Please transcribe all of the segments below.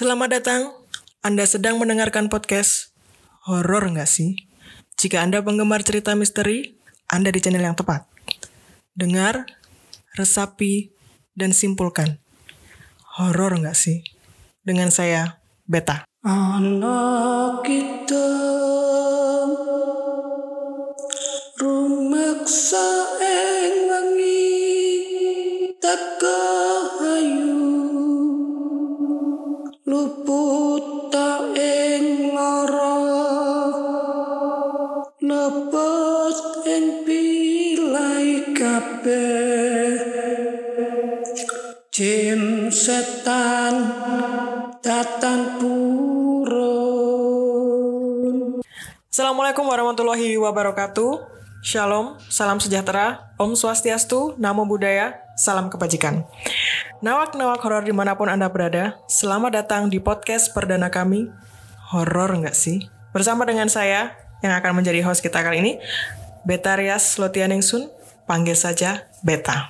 Selamat datang. Anda sedang mendengarkan podcast horor nggak sih? Jika Anda penggemar cerita misteri, Anda di channel yang tepat. Dengar, resapi, dan simpulkan. Horor nggak sih? Dengan saya, Beta. Anak kita rumaksa ing purun Assalamualaikum warahmatullahi wabarakatuh. Shalom, salam sejahtera, Om Swastiastu, Namo Buddhaya, salam kebajikan. Nawak-nawak horor di mana pun Anda berada, selamat datang di podcast perdana kami. Horor nggak sih? Bersama dengan saya, yang akan menjadi host kita kali ini, Beta Rias Lotianingsun, panggil saja Beta.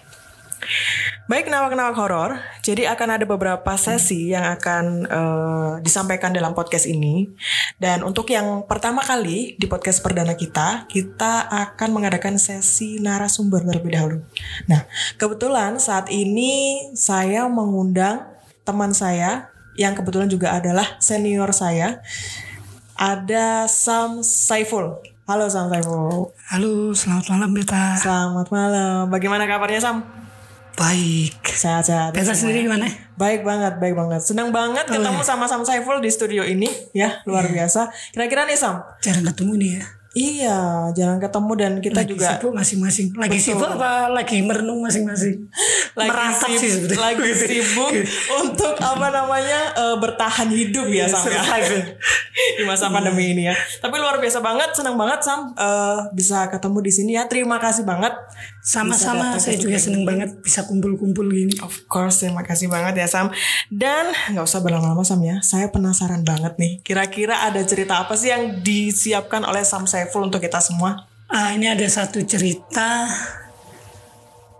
Baik nawak-nawak horor, jadi akan ada beberapa sesi yang akan eh, disampaikan dalam podcast ini. Dan untuk yang pertama kali di podcast perdana kita, kita akan mengadakan sesi narasumber terlebih dahulu. Nah, kebetulan saat ini saya mengundang teman saya yang kebetulan juga adalah senior saya. Ada Sam Saiful. Halo Sam Saiful. Halo, selamat malam Beta. Selamat malam. Bagaimana kabarnya Sam? Baik. Sehat-sehat. Semua sendiri gimana? Baik banget, baik banget. Senang banget Oh, ketemu iya. sama Sam Saiful di studio ini, ya luar biasa. Kira-kira nih Sam, Jarang ketemu nih ya. Iya jarang ketemu dan kita Lagi juga sibuk masing-masing. Lagi Betul. sibuk apa lagi merenung masing-masing? lagi Merantap sih sibuk, sebetulnya. lagi sibuk untuk apa namanya eh, bertahan hidup ya Sam ya. Di masa pandemi ini ya. Tapi luar biasa banget, senang banget Sam eh, bisa ketemu di sini ya. Terima kasih banget. Sama-sama saya juga seneng banget bisa kumpul-kumpul gini. Of course, terima kasih banget ya Sam. Dan nggak usah berlama-lama Sam ya. Saya penasaran banget nih. Kira-kira ada cerita apa sih yang disiapkan oleh Sam Saiful untuk kita semua? Ah, ini ada satu cerita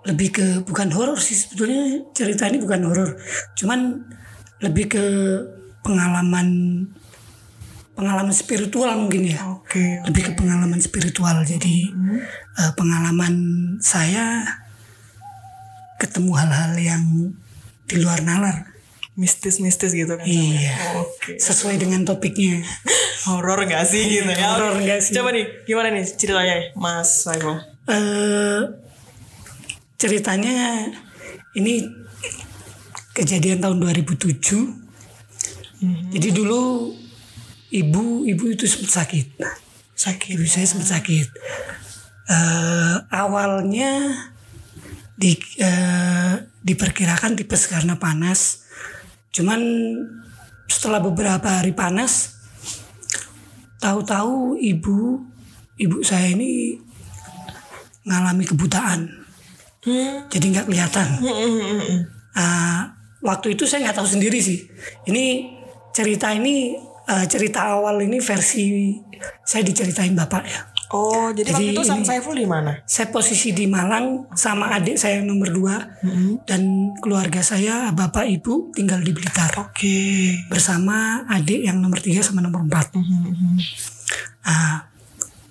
lebih ke bukan horor sih sebetulnya cerita ini bukan horor. Cuman lebih ke pengalaman pengalaman spiritual mungkin ya. Oke. lebih ke pengalaman spiritual. Jadi eh, pengalaman saya ketemu hal-hal yang di luar nalar Mistis-mistis gitu kan. Ya? iya Oke. sesuai dengan topiknya Horor nggak sih gitu ya? Horor nggak sih? Coba nih, gimana nih ceritanya Mas Saiful? eh ceritanya ini kejadian tahun 2007 jadi dulu ibu ibu itu sempat sakit Sakit. ibu saya sempat sakit eh awalnya di eh, diperkirakan tipes karena panas cuman setelah beberapa hari panas tahu-tahu ibu ibu saya ini ngalami kebutaan Hmm. jadi nggak kelihatan Hmm. Ah, waktu itu saya nggak tahu sendiri sih ini cerita ini eh, cerita awal ini versi saya diceritain bapak ya Oh, jadi, waktu Jadi itu Sam ini- Saiful di mana? saya posisi di Malang sama adik saya yang nomor dua dan keluarga saya bapak ibu tinggal di Blitar Oke. bersama adik yang nomor tiga sama nomor empat. Ah,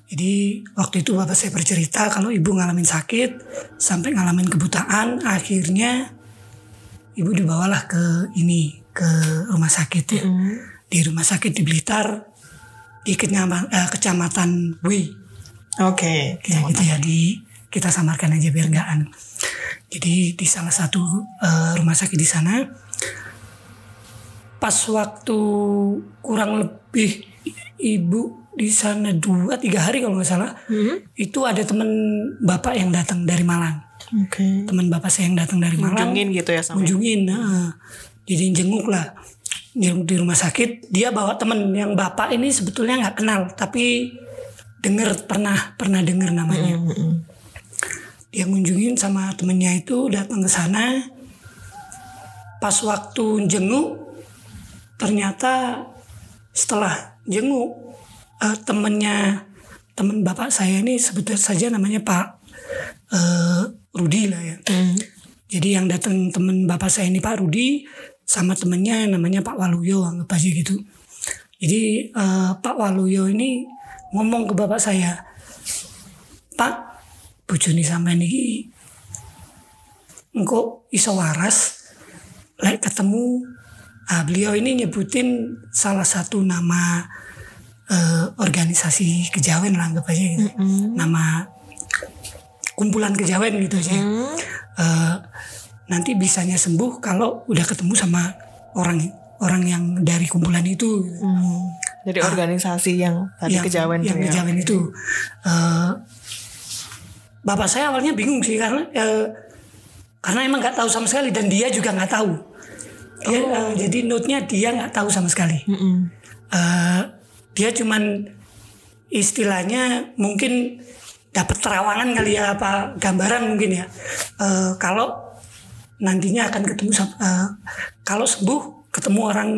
jadi waktu itu bapak saya bercerita kalau ibu ngalamin sakit sampai ngalamin kebutaan, akhirnya ibu dibawalah ke ini ke rumah sakit ya. Di rumah sakit di Blitar di kenyama- eh, kecamatan Wi. Oke. Ya gitu ya di kita samarkan aja biar nggak anu. Jadi di salah satu eh, rumah sakit di sana pas waktu kurang lebih ibu di sana dua tiga hari kalau nggak salah itu ada temen bapak yang datang dari Malang Oke. teman bapak saya yang datang dari Malang Kunjungin gitu ya Sam. ya? kunjungin nah, jadi jenguk lah jenguk di rumah sakit dia bawa temen yang bapak ini sebetulnya nggak kenal tapi denger pernah pernah denger namanya Hmm, hmm. dia ngunjungin sama temennya itu datang ke sana pas waktu jenguk ternyata setelah jenguk eh, temennya temen bapak saya ini sebut saja namanya Pak eh, Rudi lah ya. Jadi yang datang temen bapak saya ini Pak Rudi sama temennya namanya Pak Waluyo anggap aja gitu. Jadi eh, Pak Waluyo ini ngomong ke bapak saya, Pak, bojone sampean iki engko iso waras lek ketemu ah, beliau ini nyebutin salah satu nama eh, organisasi kejawen lah anggap aja gitu. Nama kumpulan kejawen gitu aja. Eh, nanti bisanya sembuh kalau udah ketemu sama orang orang yang dari kumpulan itu. gitu. Hmm. Jadi organisasi yang tadi yang, kejawen yang ya. kejawen itu. Eh, bapak saya awalnya bingung sih karena eh, karena emang nggak tahu sama sekali dan dia juga nggak tahu. Dia, eh, jadi note-nya dia nggak tahu sama sekali. Mm-mm. Eh, dia cuman istilahnya mungkin dapat terawangan kali ya apa gambaran mungkin ya. Eh, kalau nantinya akan ketemu eh, kalau sembuh ketemu orang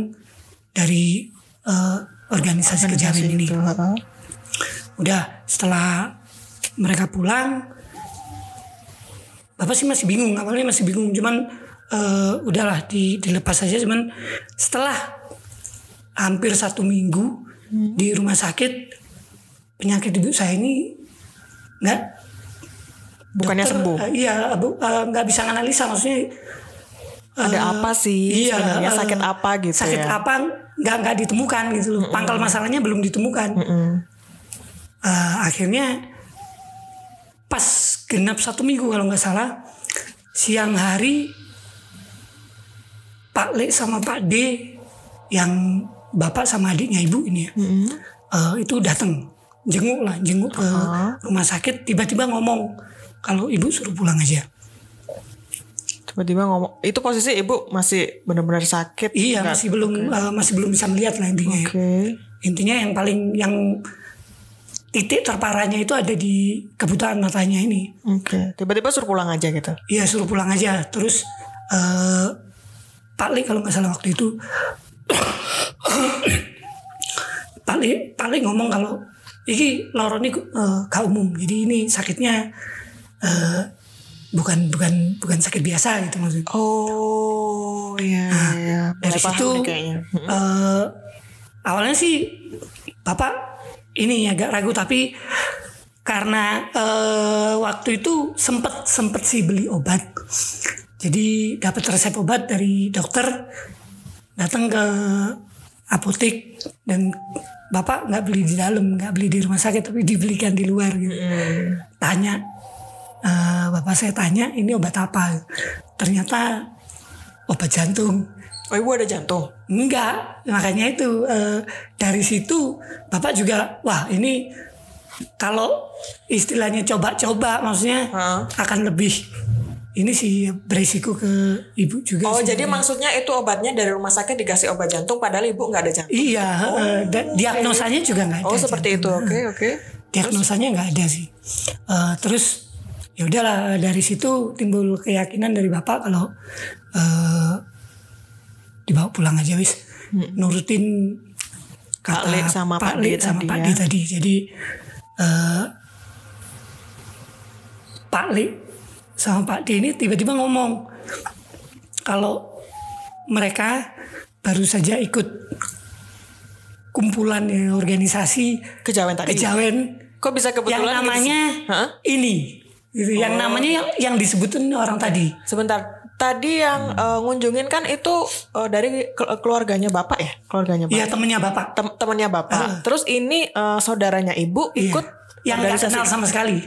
dari eh, organisasi kejawen ini. Gitu, heeh. Udah setelah mereka pulang, bapak sih masih bingung awalnya masih bingung cuman eh, udahlah di, dilepas saja cuman setelah hampir satu minggu di rumah sakit penyakit ibu saya ini nggak Bukannya dokter, sembuh. eh, iya eh, nggak bisa analisa maksudnya Ada apa sih iya, sakit apa gitu sakit ya? apa nggak nggak ditemukan gitu loh pangkal masalahnya belum ditemukan Mm-mm. Eh, akhirnya pas genap satu minggu kalau nggak salah siang hari Pak Le sama Pak D yang bapak sama adiknya ibu ini ya Mm-mm. eh, itu datang jenguk lah jenguk ke Ah. rumah sakit tiba-tiba ngomong kalau ibu suruh pulang aja Tiba-tiba ngomong, itu posisi ibu masih benar-benar sakit. iya nggak? masih belum eh, masih belum bisa melihat lah intinya ya. Oke. intinya yang paling yang titik terparahnya itu ada di kebutaan matanya ini Oke. Tiba-tiba suruh pulang aja gitu. Iya suruh pulang aja. Terus eh Pak Le kalau nggak salah waktu itu Pak Le, Pak Le ngomong kalau ini loro ini eh, umum. Jadi ini sakitnya eh, bukan bukan bukan sakit biasa gitu maksudnya. Oh, iya, iya. Dari Mulai paham situ eh, awalnya sih Bapak ini agak ragu tapi karena eh, waktu itu sempet sempet sih beli obat. Jadi dapat resep obat dari dokter, datang ke apotek dan bapak nggak beli di dalam, nggak beli di rumah sakit tapi dibelikan di luar gitu. Tanya, eh, bapak saya tanya ini obat apa? Ternyata obat jantung. Oh, ibu ada jantung. Enggak, makanya itu eh, dari situ bapak juga wah ini kalau istilahnya coba-coba maksudnya Hah? akan lebih ini sih beresiko ke ibu juga. Oh, sih. jadi maksudnya itu obatnya dari rumah sakit dikasih obat jantung padahal ibu nggak ada jantung. iya eh, da- diagnosanya juga nggak ada. Oh, seperti itu. jantung. Oke, oke. Diagnosanya nggak ada sih. Eh, terus ya udahlah dari situ timbul keyakinan dari bapak kalau eh, dibawa pulang aja wis nurutin Pak Le sama Pak D Le sama tadi Pak ya. D tadi. Jadi eh, Pak Le sama Pak D ini tiba-tiba ngomong kalau mereka baru saja ikut kumpulan ya, organisasi Kejawen tadi. kejawen Kok bisa yang kebetulan gitu namanya? Hah? ini gitu. yang Oh. namanya yang, yang disebutin orang tadi Sebentar. Tadi yang eh, ngunjungin kan itu eh, dari ke- keluarganya Bapak ya? Keluarganya Bapak. Iya temennya bapak Tem- temannya Bapak. Terus ini eh, saudaranya Ibu Iya. ikut yang nggak kenal sama sekali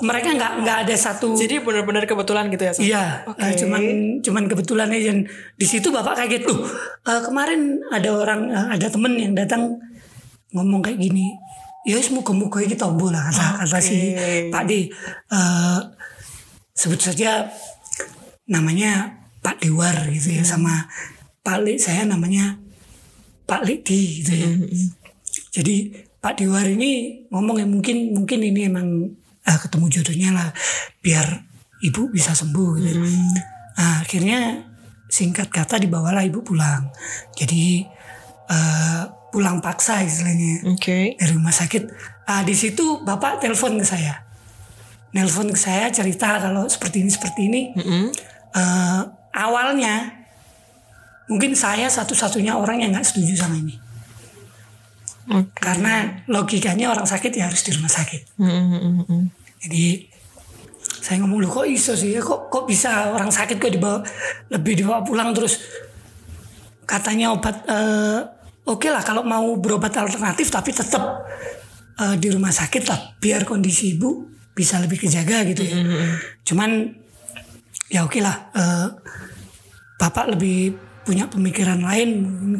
mereka nggak nggak ada satu Jadi benar-benar kebetulan gitu ya? Iya, Oke. eh, cuman cuman kebetulan aja di situ bapak kaget tuh. eh, kemarin ada orang eh, ada temen yang datang ngomong kayak gini. Ya semoga moga ini tombol lah kata, kata si. Pak D. Eh, sebut saja namanya Pak Dewar gitu ya sama Pak Le saya namanya Pak Le di gitu ya. Jadi Pak Dewar ini ngomong ya mungkin mungkin ini emang ah, ketemu jodohnya lah biar ibu bisa sembuh gitu. Nah, akhirnya singkat kata dibawalah ibu pulang. Jadi eh, pulang paksa istilahnya Oke. dari rumah sakit. Ah, di situ bapak telepon ke saya. Nelpon ke saya cerita kalau seperti ini seperti ini. Mm-mm. Eh, awalnya mungkin saya satu-satunya orang yang nggak setuju sama ini. Oke. Karena logikanya orang sakit ya harus di rumah sakit. Mm, mm, mm, mm. Jadi saya ngomong lu kok iso sih kok kok bisa orang sakit kok dibawa lebih dibawa pulang terus katanya obat eh, oke lah kalau mau berobat alternatif tapi tetap eh, di rumah sakit lah biar kondisi ibu bisa lebih kejaga gitu ya. Cuman ya oke lah eh, bapak lebih punya pemikiran lain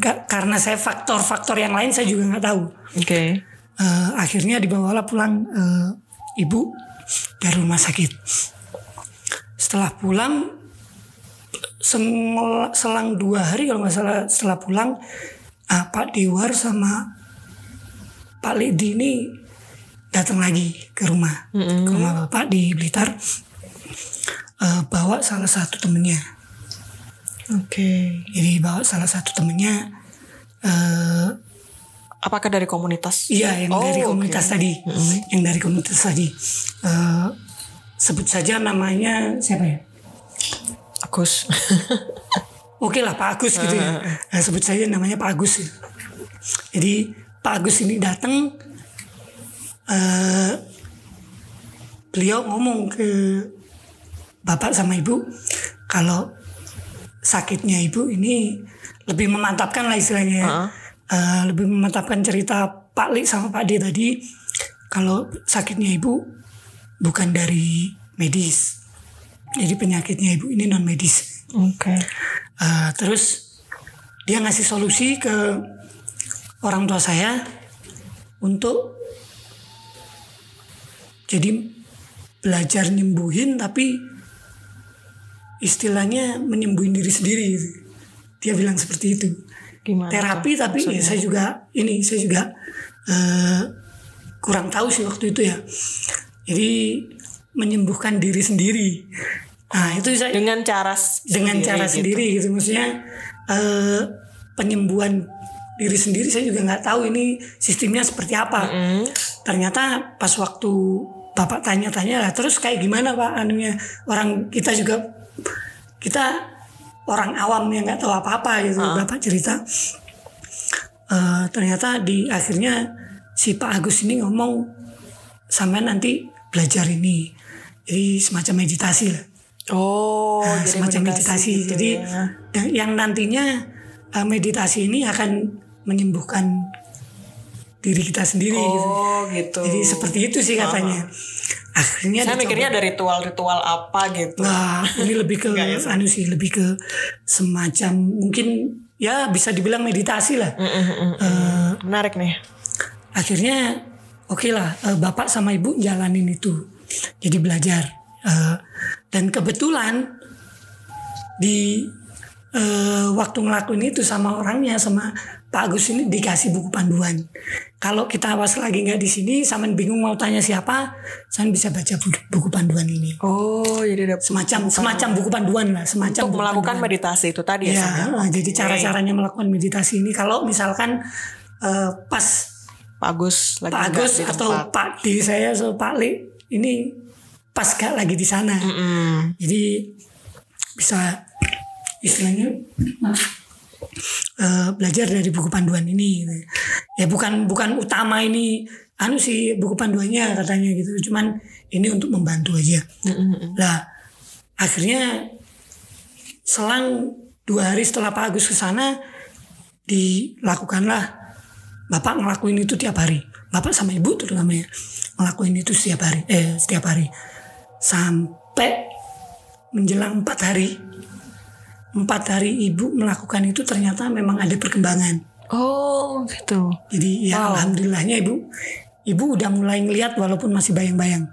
ka- karena saya faktor-faktor yang lain saya juga nggak tahu. Oke. Eh, akhirnya dibawalah pulang eh, ibu dari rumah sakit. Setelah pulang selang dua hari kalau nggak salah setelah pulang ah, Pak Dewar sama Pak Lidi ini datang lagi ke rumah ke rumah bapak di Blitar Eh, bawa salah satu temennya Oke. jadi bawa salah satu temennya eh, Apakah dari komunitas? Iya, yang Oh, dari komunitas tadi, yang dari komunitas tadi. Eh, sebut saja namanya siapa ya? Agus. Oke lah Pak Agus gitu ya. Nah, sebut saja namanya Pak Agus. ya. Jadi Pak Agus ini datang, eh, beliau ngomong ke bapak sama ibu kalau sakitnya ibu ini lebih memantapkan lah istilahnya. ya. Heeh. Eh, lebih memantapkan cerita Pak Li sama Pak D tadi kalau sakitnya ibu bukan dari medis. Jadi penyakitnya ibu ini non medis. Oke. Uh, terus dia ngasih solusi ke orang tua saya untuk jadi belajar nyembuhin tapi istilahnya menyembuhin diri sendiri. Dia bilang seperti itu. Gimana? Terapi tapi ya saya juga ini saya juga eh, kurang tahu sih waktu itu ya. Jadi menyembuhkan diri sendiri. Nah itu saya dengan cara dengan sendiri cara gitu. sendiri gitu. Maksudnya eh, penyembuhan diri sendiri saya juga nggak tahu ini sistemnya seperti apa. Mm. ternyata pas waktu bapak tanya-tanya lah terus kayak gimana pak? Anunya orang kita juga kita orang awam yang nggak tahu apa-apa gitu. Bapak cerita Eh, ternyata di akhirnya si Pak Agus ini ngomong sampai nanti belajar ini. Jadi semacam meditasi lah Oh, Nah, jadi semacam meditasi. gitu Jadi ya. yang nantinya uh, meditasi ini akan menyembuhkan diri kita sendiri gitu. Oh, gitu. Jadi seperti itu sih katanya. Akhirnya Saya dicoba. mikirnya ada ritual-ritual apa gitu. Nah, ini lebih ke ya, anu sih, lebih ke semacam mungkin ya bisa dibilang meditasi lah. Mm, mm, mm, mm. Menarik nih. akhirnya oke lah eh, bapak sama ibu jalanin itu jadi belajar Eh, dan kebetulan di eh, waktu ngelakuin itu sama orangnya sama Pak Agus ini dikasih buku panduan kalau kita awas lagi nggak di sini sama bingung mau tanya siapa saya bisa baca buku, buku panduan ini Oh, jadi ada semacam semacam buku panduan lah semacam untuk buku melakukan panduan. meditasi itu tadi ya. Ya, Sam, ya? eh, jadi cara-caranya melakukan meditasi ini kalau misalkan eh, pas Pak Agus lagi Pak Agus di atau. Pak D saya atau Pak Li ini pas gak lagi di sana. Mm. Jadi bisa istilahnya maaf, eh, belajar dari buku panduan ini. gitu. Ya bukan bukan utama ini anu sih buku panduannya katanya gitu. Cuman ini untuk membantu aja. Mm, mm, mm. Lah akhirnya selang dua hari setelah Pak Agus ke sana dilakukanlah Bapak ngelakuin itu tiap hari. Bapak sama Ibu terutamanya ngelakuin itu setiap hari. Eh setiap hari sampai menjelang empat hari. Empat hari Ibu melakukan itu ternyata memang ada perkembangan. Oh, gitu. Jadi ya Wow. alhamdulillahnya Ibu Ibu udah mulai ngeliat walaupun masih bayang-bayang.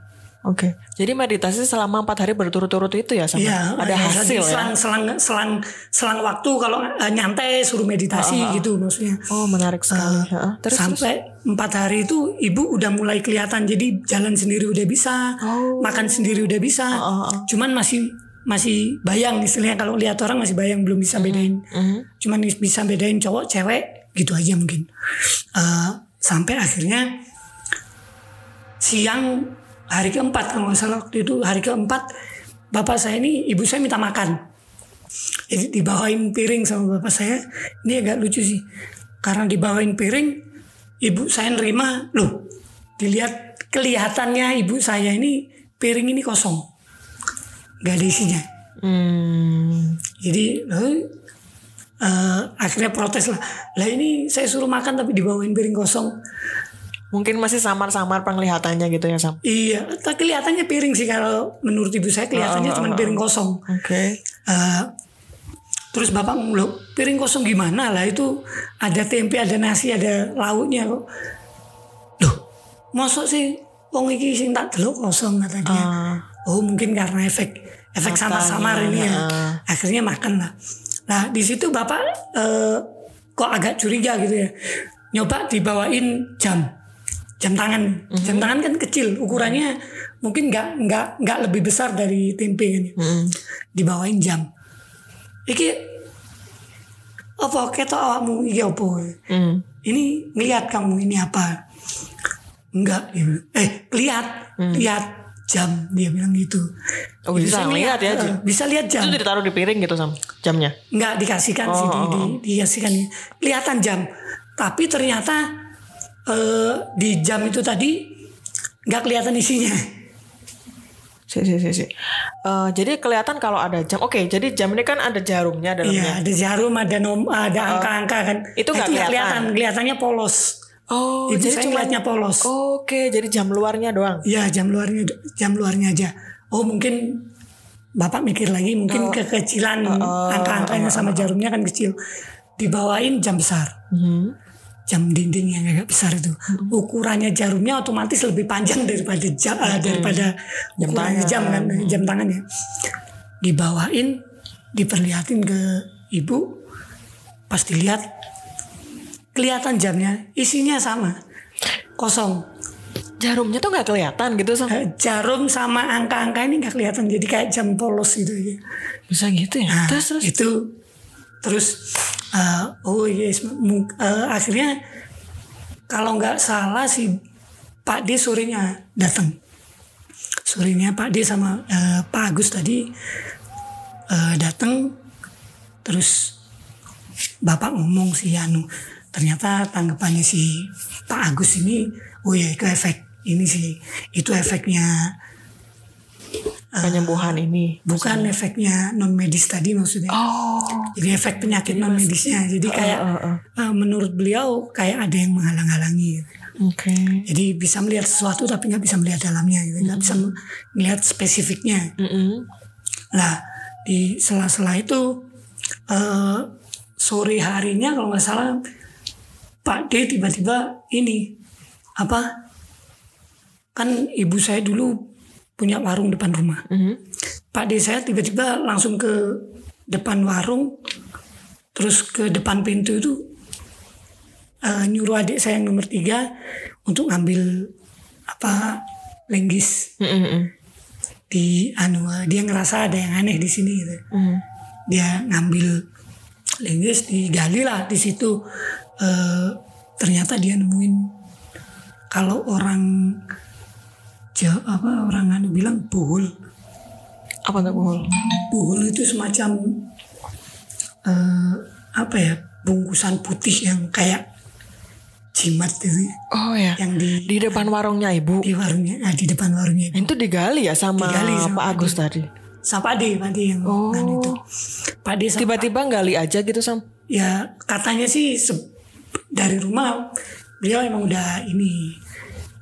Oke. Jadi meditasi selama empat hari berturut-turut itu ya sama Iya, ada iya, hasil ya. selang, selang selang selang waktu kalau eh, nyantai suruh meditasi gitu maksudnya. Oh, menarik sekali. Eh, Heeh. terus, terus. Sampai empat hari itu ibu udah mulai kelihatan jadi jalan sendiri udah bisa, Oh. makan sendiri udah bisa. Oh, oh, oh. Cuman masih masih bayang istilahnya kalau lihat orang masih bayang belum bisa bedain. Mhm. Cuman bisa bedain cowok cewek gitu aja mungkin. Eh, sampai akhirnya siang hari keempat kalau nggak salah waktu itu hari keempat bapak saya ini ibu saya minta makan Jadi dibawain piring sama bapak saya. Ini agak lucu sih. Karena dibawain piring, ibu saya nerima. Loh, dilihat kelihatannya ibu saya ini piring ini kosong. Gak ada isinya. Hmm. Jadi lalu, eh, akhirnya protes lah. Lah ini saya suruh makan tapi dibawain piring kosong. Mungkin masih samar-samar penglihatannya gitu ya Sam. Iya, tapi kelihatannya piring sih kalau menurut ibu saya kelihatannya cuma piring kosong. Oke. Eh, terus bapak ngomong "Loh, piring kosong gimana lah itu ada tempe, ada nasi, ada lauknya kok. Loh, masuk sih wong iki sing tak delok kosong kata dia. Ah. Oh mungkin karena efek efek samar-samar ini ya. ah. Akhirnya makan lah. Nah di situ bapak eh, kok agak curiga gitu ya. Nyoba dibawain jam jam tangan. Mhm. Jam tangan kan kecil ukurannya mungkin nggak nggak nggak lebih besar dari tempe kan. ya. Mm. Dibawain jam. Iki apa ketok awakmu iki apa? Mm. Ini ngeliat kamu ini apa? Enggak, dia bilang. eh lihat, lihat jam dia bilang gitu. Oh, bisa ngeliat ya, eh, jam. bisa lihat jam. Itu ditaruh di piring gitu Sam jamnya. Enggak dikasihkan sih, Oh, di, oh, di, dikasihkan. Kelihatan jam. Tapi ternyata eh, di jam itu tadi nggak kelihatan isinya. Si, si, si, si. Eh, jadi kelihatan kalau ada jam. Oke, jadi jam ini kan ada jarumnya Iya, dalamnya. ada jarum, ada nom, ada angka-angka kan. Oh. Itu nggak nggak kelihatan. kelihatannya polos. Oh, Ibu jadi saya cuma ngeliatnya polos. Oke, jadi jam luarnya doang. Iya jam luarnya jam luarnya aja. Oh mungkin bapak mikir lagi mungkin kekecilan angka-angkanya sama jarumnya kan kecil. Dibawain jam besar, Mhm. Jam dinding yang agak besar itu. Ukurannya jarumnya otomatis lebih panjang daripada jam eh, daripada Jam ukurannya tangan. jam kan jam tangannya. Dibawain, diperlihatin ke ibu, pas dilihat kelihatan jamnya isinya sama kosong. Jarumnya tuh nggak kelihatan gitu Sam. Eh, jarum sama angka-angka ini nggak kelihatan jadi kayak jam polos gitu ya. Bisa gitu ya. Nah, terus terus. itu terus eh, oh yes mu- eh, akhirnya kalau nggak salah si Pak D sorenya datang. Sorenya Pak D sama eh, Pak Agus tadi eh, datang terus Bapak ngomong si Anu ternyata tanggapannya si Pak Agus ini oh ya itu efek ini sih itu efeknya penyembuhan ini. bukan efeknya non medis tadi maksudnya Oh. jadi efek penyakit non medisnya jadi kayak eh, eh. eh, menurut beliau kayak ada yang menghalang-halangi gitu. Oke. jadi bisa melihat sesuatu tapi nggak bisa melihat dalamnya gitu nggak bisa melihat spesifiknya Mm-mm. lah di sela-sela itu eh, sore harinya kalau nggak salah Pak D tiba-tiba ini apa kan ibu saya dulu punya warung depan rumah Mhm. Pak D saya tiba-tiba langsung ke depan warung terus ke depan pintu itu eh, nyuruh adik saya yang nomor tiga untuk ngambil apa lenggis Mm-mm. di anu dia ngerasa ada yang aneh di sini gitu. Mhm. Dia ngambil lenggis digali lah di situ eh, ternyata dia nemuin kalau orang Jawa apa orang anu bilang buhul Apa tuh bohol? buhul itu semacam eh, apa ya bungkusan putih yang kayak jimat itu Oh ya. yang di Di depan warungnya ibu. di warungnya ah, di depan warungnya Itu digali ya sama, Digali sama Pak Agus tadi. sama Pak D Pak D yang Oh. anu itu Pak D sama Tiba-tiba gali aja gitu Sam. ya katanya sih dari rumah beliau emang udah ini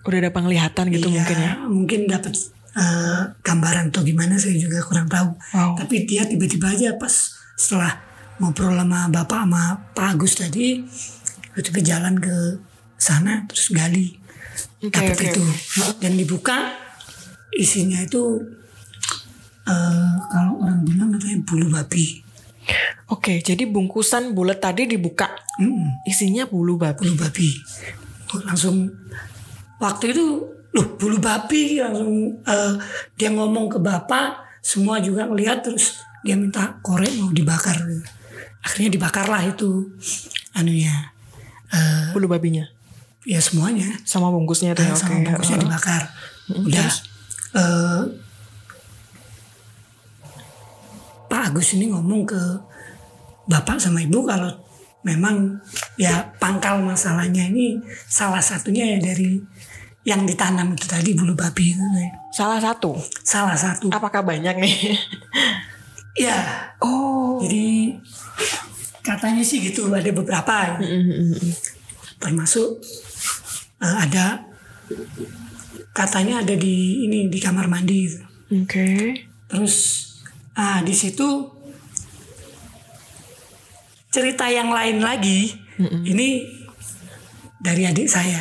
Udah ada penglihatan gitu ya, mungkin ya. mungkin dapat eh, gambaran atau gimana saya juga kurang tahu Wow. tapi dia tiba-tiba aja pas setelah ngobrol sama bapak sama Pak Agus tadi tiba-tiba jalan ke sana terus gali Oke, dapat oke, itu dan dibuka isinya itu eh, kalau orang bilang katanya bulu babi Oke, jadi bungkusan bulat tadi dibuka. Mm-mm. Isinya bulu babi. bulu babi langsung waktu itu loh bulu babi langsung eh, dia ngomong ke bapak semua juga ngelihat terus dia minta korek mau dibakar akhirnya dibakarlah itu anunya eh, Bulu babinya. ya semuanya Sama bungkusnya itu ya. Eh, Oke. sama bungkusnya Oh. dibakar udah eh, Pak Pak Agus ini ngomong ke bapak sama ibu kalau memang ya pangkal masalahnya ini salah satunya ya dari yang ditanam itu tadi bulu babi itu. Salah satu. Salah satu. Apakah banyak nih? Ya, Oh. jadi katanya sih gitu ada beberapa ya. termasuk eh, ada katanya ada di ini di kamar mandi gitu. Oke. Terus ah di situ cerita yang lain lagi ini dari adik saya.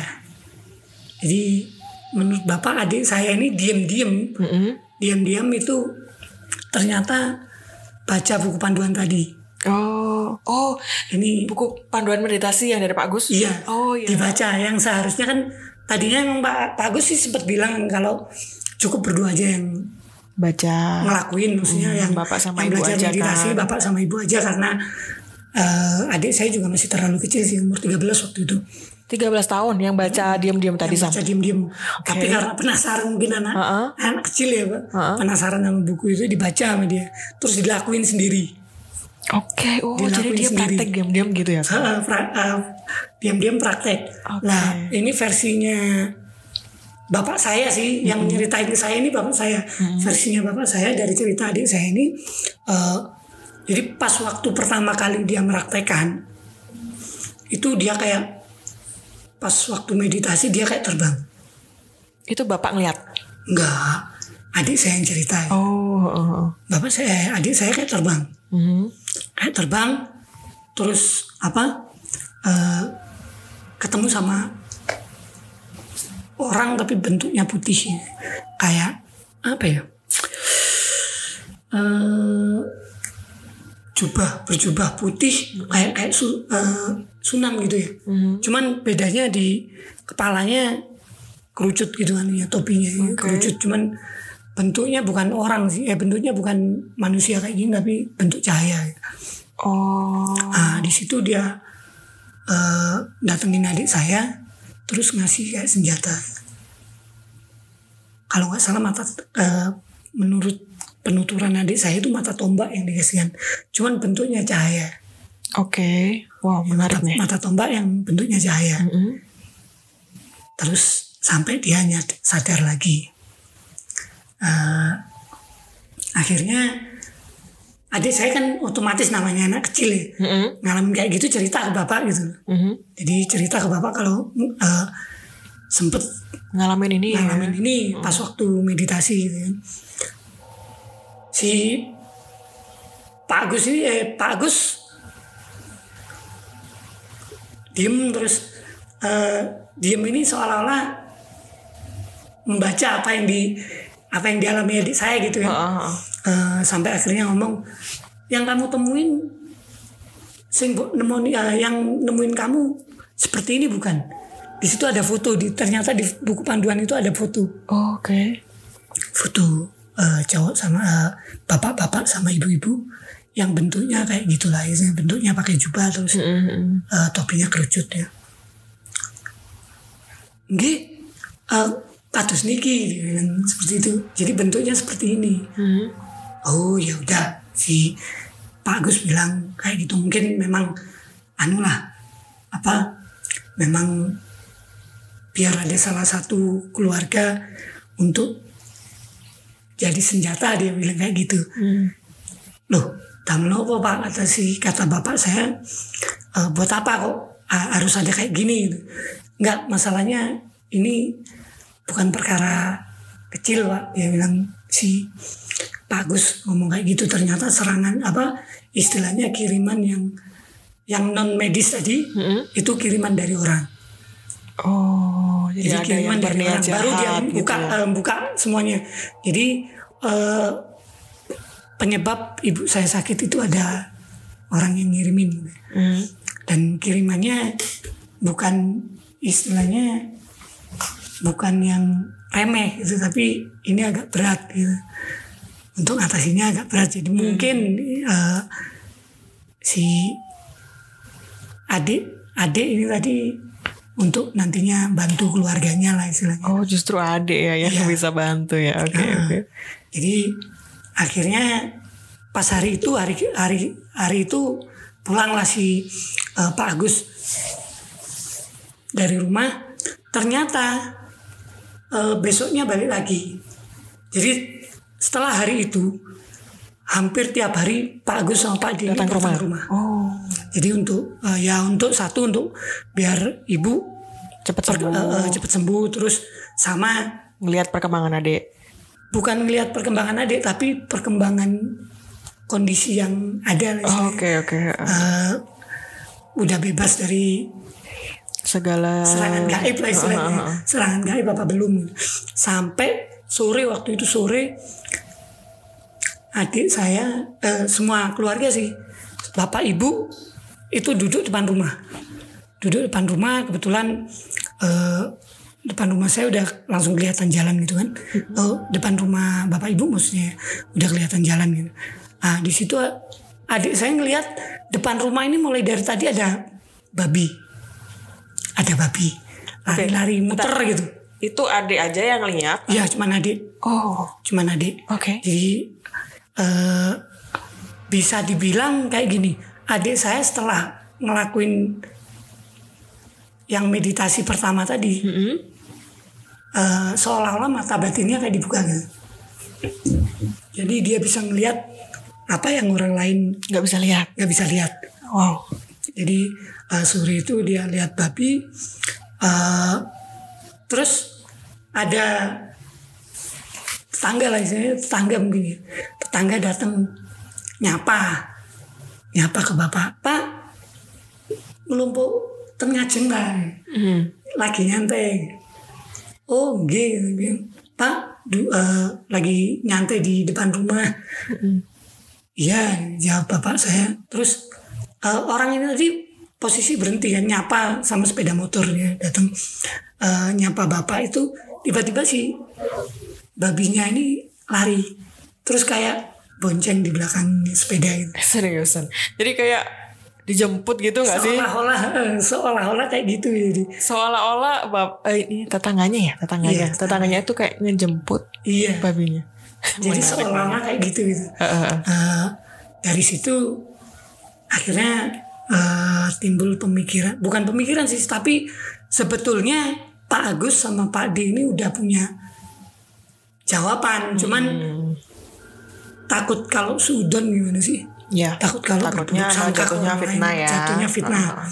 Jadi menurut bapak adik saya ini diam-diam, Mm-mm. diam-diam itu ternyata baca buku panduan tadi. Oh. Oh. Ini Buku panduan meditasi yang dari Pak Agus? iya Oh iya. dibaca yang seharusnya kan tadinya emang Pak, Pak Agus sih sempat bilang kalau cukup berdua aja yang Baca. ngelakuin maksudnya Hmm, yang bapak sama yang ibu belajar aja meditasi kan. bapak sama ibu aja karena eh, adik saya juga masih terlalu kecil sih umur 13 waktu itu 13 tahun yang baca diam-diam tadi yang sama. baca diem-diem tapi karena penasaran mungkin anak Ha-ha. anak kecil ya pak Ha-ha. penasaran sama buku itu dibaca sama dia terus dilakuin sendiri Oke. Oh, jadi dia sendiri. praktek diam-diam gitu ya? Eh, pra- eh, diam-diam praktek Oke. nah ini versinya bapak saya sih yang nyeritain ke saya ini bapak saya versinya bapak saya dari cerita adik saya ini eh, jadi pas waktu pertama kali dia meraktekan itu dia kayak pas waktu meditasi dia kayak terbang Itu Bapak ngeliat? enggak adik saya yang cerita Oh. oh, oh. bapak saya adik saya kayak terbang Mhm. kayak terbang terus apa eh, ketemu sama orang tapi bentuknya putih kayak apa ya eh jubah berjubah putih kayak kayak su, eh, sunan gitu ya cuman bedanya di kepalanya kerucut gitu kan ya topinya ya, kerucut cuman bentuknya bukan orang sih eh bentuknya bukan manusia kayak gini tapi bentuk cahaya gitu. Oh. Nah, di situ dia eh, datengin adik saya, terus ngasih kayak senjata. Kalau nggak salah mata, eh, menurut penuturan adik saya itu mata tombak yang dikasihkan. Cuman bentuknya cahaya. Oke. Wow, menarik nih. Mata tombak yang bentuknya cahaya. Mhm. Terus sampai dia nyad- sadar lagi. Eh, akhirnya adik saya kan otomatis namanya anak kecil ya. Mhm. Ngalamin kayak gitu cerita ke bapak gitu. Mhm. Jadi cerita ke bapak kalau eh, sempet Ngalamin ini ya? ngalamin ini pas waktu meditasi gitu kan. Si Pak Agus ini eh Pak Agus diem terus eh, diem ini seolah-olah membaca apa yang di apa yang dialami adik saya gitu kan. Ah, ah. Eh, sampai akhirnya ngomong yang kamu temuin sing bu- nemoni eh, yang nemuin kamu seperti ini bukan di situ ada foto di ternyata di buku panduan itu ada foto Oh, Oke. foto eh, cowok sama eh, bapak-bapak sama ibu-ibu yang bentuknya kayak gitulah ya bentuknya pakai jubah terus Mhm. eh, topinya kerucut ya Nggih, eh, kados niki seperti itu jadi bentuknya seperti ini Mhm. oh ya udah si Pak Agus bilang kayak gitu mungkin memang anu lah apa memang biar ada salah satu keluarga untuk jadi senjata dia bilang kayak gitu Hmm. loh tamlo apa pak kata si kata bapak saya "E, buat apa kok ah, harus ada kayak gini gitu. nggak masalahnya ini bukan perkara kecil pak dia bilang si Pak Agus ngomong kayak gitu ternyata serangan apa istilahnya kiriman yang yang non medis tadi Mhm. itu kiriman dari orang Oh, jadi, jadi ada yang kiriman dari berniat orang baru dia jahat gitu buka ya. eh, buka semuanya. Jadi eh, penyebab ibu saya sakit itu ada orang yang ngirimin. Mhm. dan kirimannya bukan istilahnya bukan yang remeh gitu tapi ini agak berat gitu. Untuk atasinya agak berat. Jadi mungkin eh, si adik adik ini tadi untuk nantinya bantu keluarganya lah istilahnya Oh, justru adik ya yang Iya. bisa bantu ya. Oke, Nah, oke. Jadi akhirnya pas hari itu hari hari hari itu pulanglah si eh, Pak Agus dari rumah ternyata eh, besoknya balik lagi jadi setelah hari itu hampir tiap hari Pak Agus sama Pak Dini Datang ke rumah. rumah Oh, jadi untuk eh, ya untuk satu untuk biar ibu cepet per- sembuh. eh, eh, cepat sembuh terus sama Ngelihat perkembangan adik. bukan melihat perkembangan adik tapi perkembangan kondisi yang ada lah Oh. Oke oke. Eh, udah bebas dari Segala. serangan gaib lah istilahnya Ah, ah, ah. serangan gaib apa belum sampai sore waktu itu sore adik saya eh, semua keluarga sih. Bapak ibu itu duduk depan rumah. Duduk depan rumah kebetulan eh, depan rumah saya udah langsung kelihatan jalan gitu kan. Oh, depan rumah bapak ibu maksudnya udah kelihatan jalan gitu. Ah di situ adik saya ngelihat depan rumah ini mulai dari tadi ada babi. Ada babi. Lari-lari muter gitu. Itu adik aja yang lihat. ya cuman adik. Oh, cuman adik. Oke. jadi eh, bisa dibilang kayak gini adik saya setelah ngelakuin yang meditasi pertama tadi Mm-mm. eh, seolah-olah mata batinnya kayak dibuka gitu jadi dia bisa ngelihat apa yang orang lain Nggak bisa lihat. nggak bisa lihat Wow. Jadi eh, sore itu dia lihat babi, eh, terus ada tetangga lah istilahnya tetangga mungkin ya. Tetangga datang nyapa, nyapa ke bapak, Pak, ngelumpuk tengah jengkang, Hmm. lagi nyantai. Oh, gitu. Pak, du- eh, lagi nyantai di depan rumah. Iya, jawab bapak saya. Terus eh, orang ini tadi posisi berhenti kan nyapa sama sepeda motor ya datang Eh, nyapa bapak itu tiba-tiba si babinya ini lari terus kayak bonceng di belakang sepeda itu Seriusan. Jadi kayak dijemput gitu nggak sih? seolah-olah seolah-olah kayak gitu jadi Seolah-olah bab eh, ini tetangganya ya, tetangganya. Iya, tetangganya itu kayak ngejemput iya babinya. jadi seolah-olah kayak gitu gitu Heeh, heeh. Eh, dari situ akhirnya eh, timbul pemikiran bukan pemikiran sih tapi sebetulnya Pak Agus sama Pak D ini udah punya jawaban cuman Hmm. Takut kalau sudon gimana sih Ya. takut kalau Takutnya sangka jatuhnya fitnah ya. jatuhnya fitnah Heeh.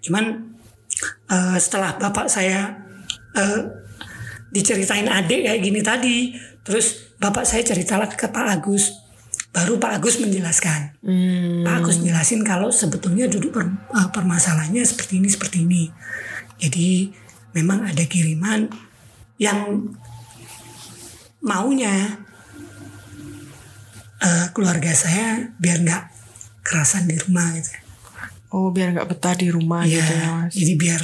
cuman eh, setelah bapak saya eh, diceritain adik kayak gini tadi terus bapak saya ceritalah ke Pak Agus baru Pak Agus menjelaskan Hmm. Pak Agus jelasin kalau sebetulnya duduk per- eh, permasalahannya seperti ini seperti ini jadi memang ada kiriman yang maunya eh, keluarga saya biar nggak kerasan di rumah gitu Oh, biar nggak betah di rumah Iya, gitu ya, Mas. jadi biar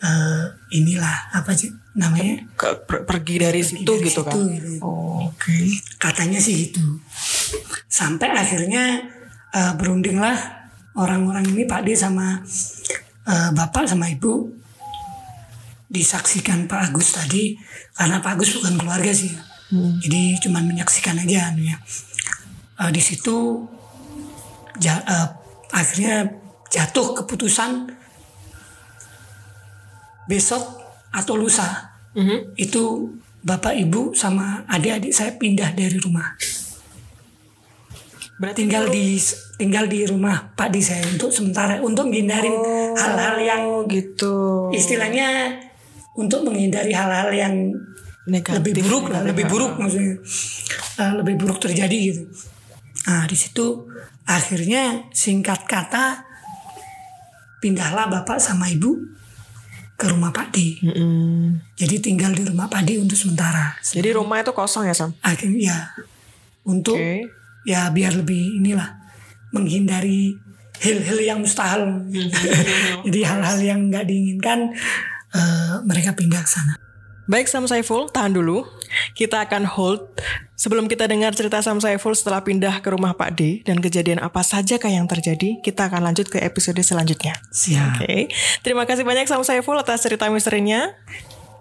eh, inilah apa sih namanya Ke- per- pergi dari situ dari gitu situ kan. gitu. Oh, oke. Katanya sih gitu. Sampai akhirnya eh, berundinglah orang-orang ini Pak D sama eh, Bapak sama Ibu disaksikan Pak Agus tadi karena Pak Agus bukan keluarga sih. Hmm. Jadi cuman menyaksikan aja anunya. Eh, di situ ja- eh, akhirnya jatuh keputusan besok atau lusa Mhm. itu bapak ibu sama adik-adik saya pindah dari rumah Berarti tinggal dulu- di tinggal di rumah pak di saya untuk sementara untuk menghindarin Oh, hal-hal yang gitu. istilahnya untuk menghindari hal-hal yang Negatif. lebih buruk lah lebih buruk maksudnya Eh, lebih buruk terjadi gitu nah di situ akhirnya singkat kata pindahlah bapak sama ibu ke rumah Pak D Mm-mm. jadi tinggal di rumah Pak D untuk sementara Jadi rumah itu kosong ya Sam? akhirnya ya untuk Oke. ya biar lebih inilah menghindari hal-hal yang mustahil jadi hal-hal yang nggak diinginkan eh, mereka pindah ke sana Baik Sam Saiful, tahan dulu. Kita akan hold sebelum kita dengar cerita Sam Saiful setelah pindah ke rumah Pak D dan kejadian apa saja kah yang terjadi. Kita akan lanjut ke episode selanjutnya. siap Oke, terima kasih banyak Sam Saiful atas cerita misterinya.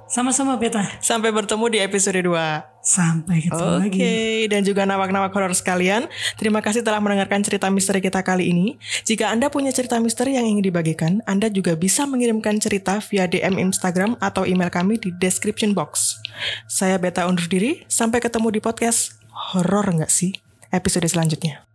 Sama-sama Beta. Sampai bertemu di episode 2. Sampai ketemu Oke, lagi. dan juga nawak-nawak horor sekalian, terima kasih telah mendengarkan cerita misteri kita kali ini. Jika Anda punya cerita misteri yang ingin dibagikan, Anda juga bisa mengirimkan cerita via DM Instagram atau email kami di description box. Saya Beta undur diri, sampai ketemu di podcast horor nggak sih? Episode selanjutnya.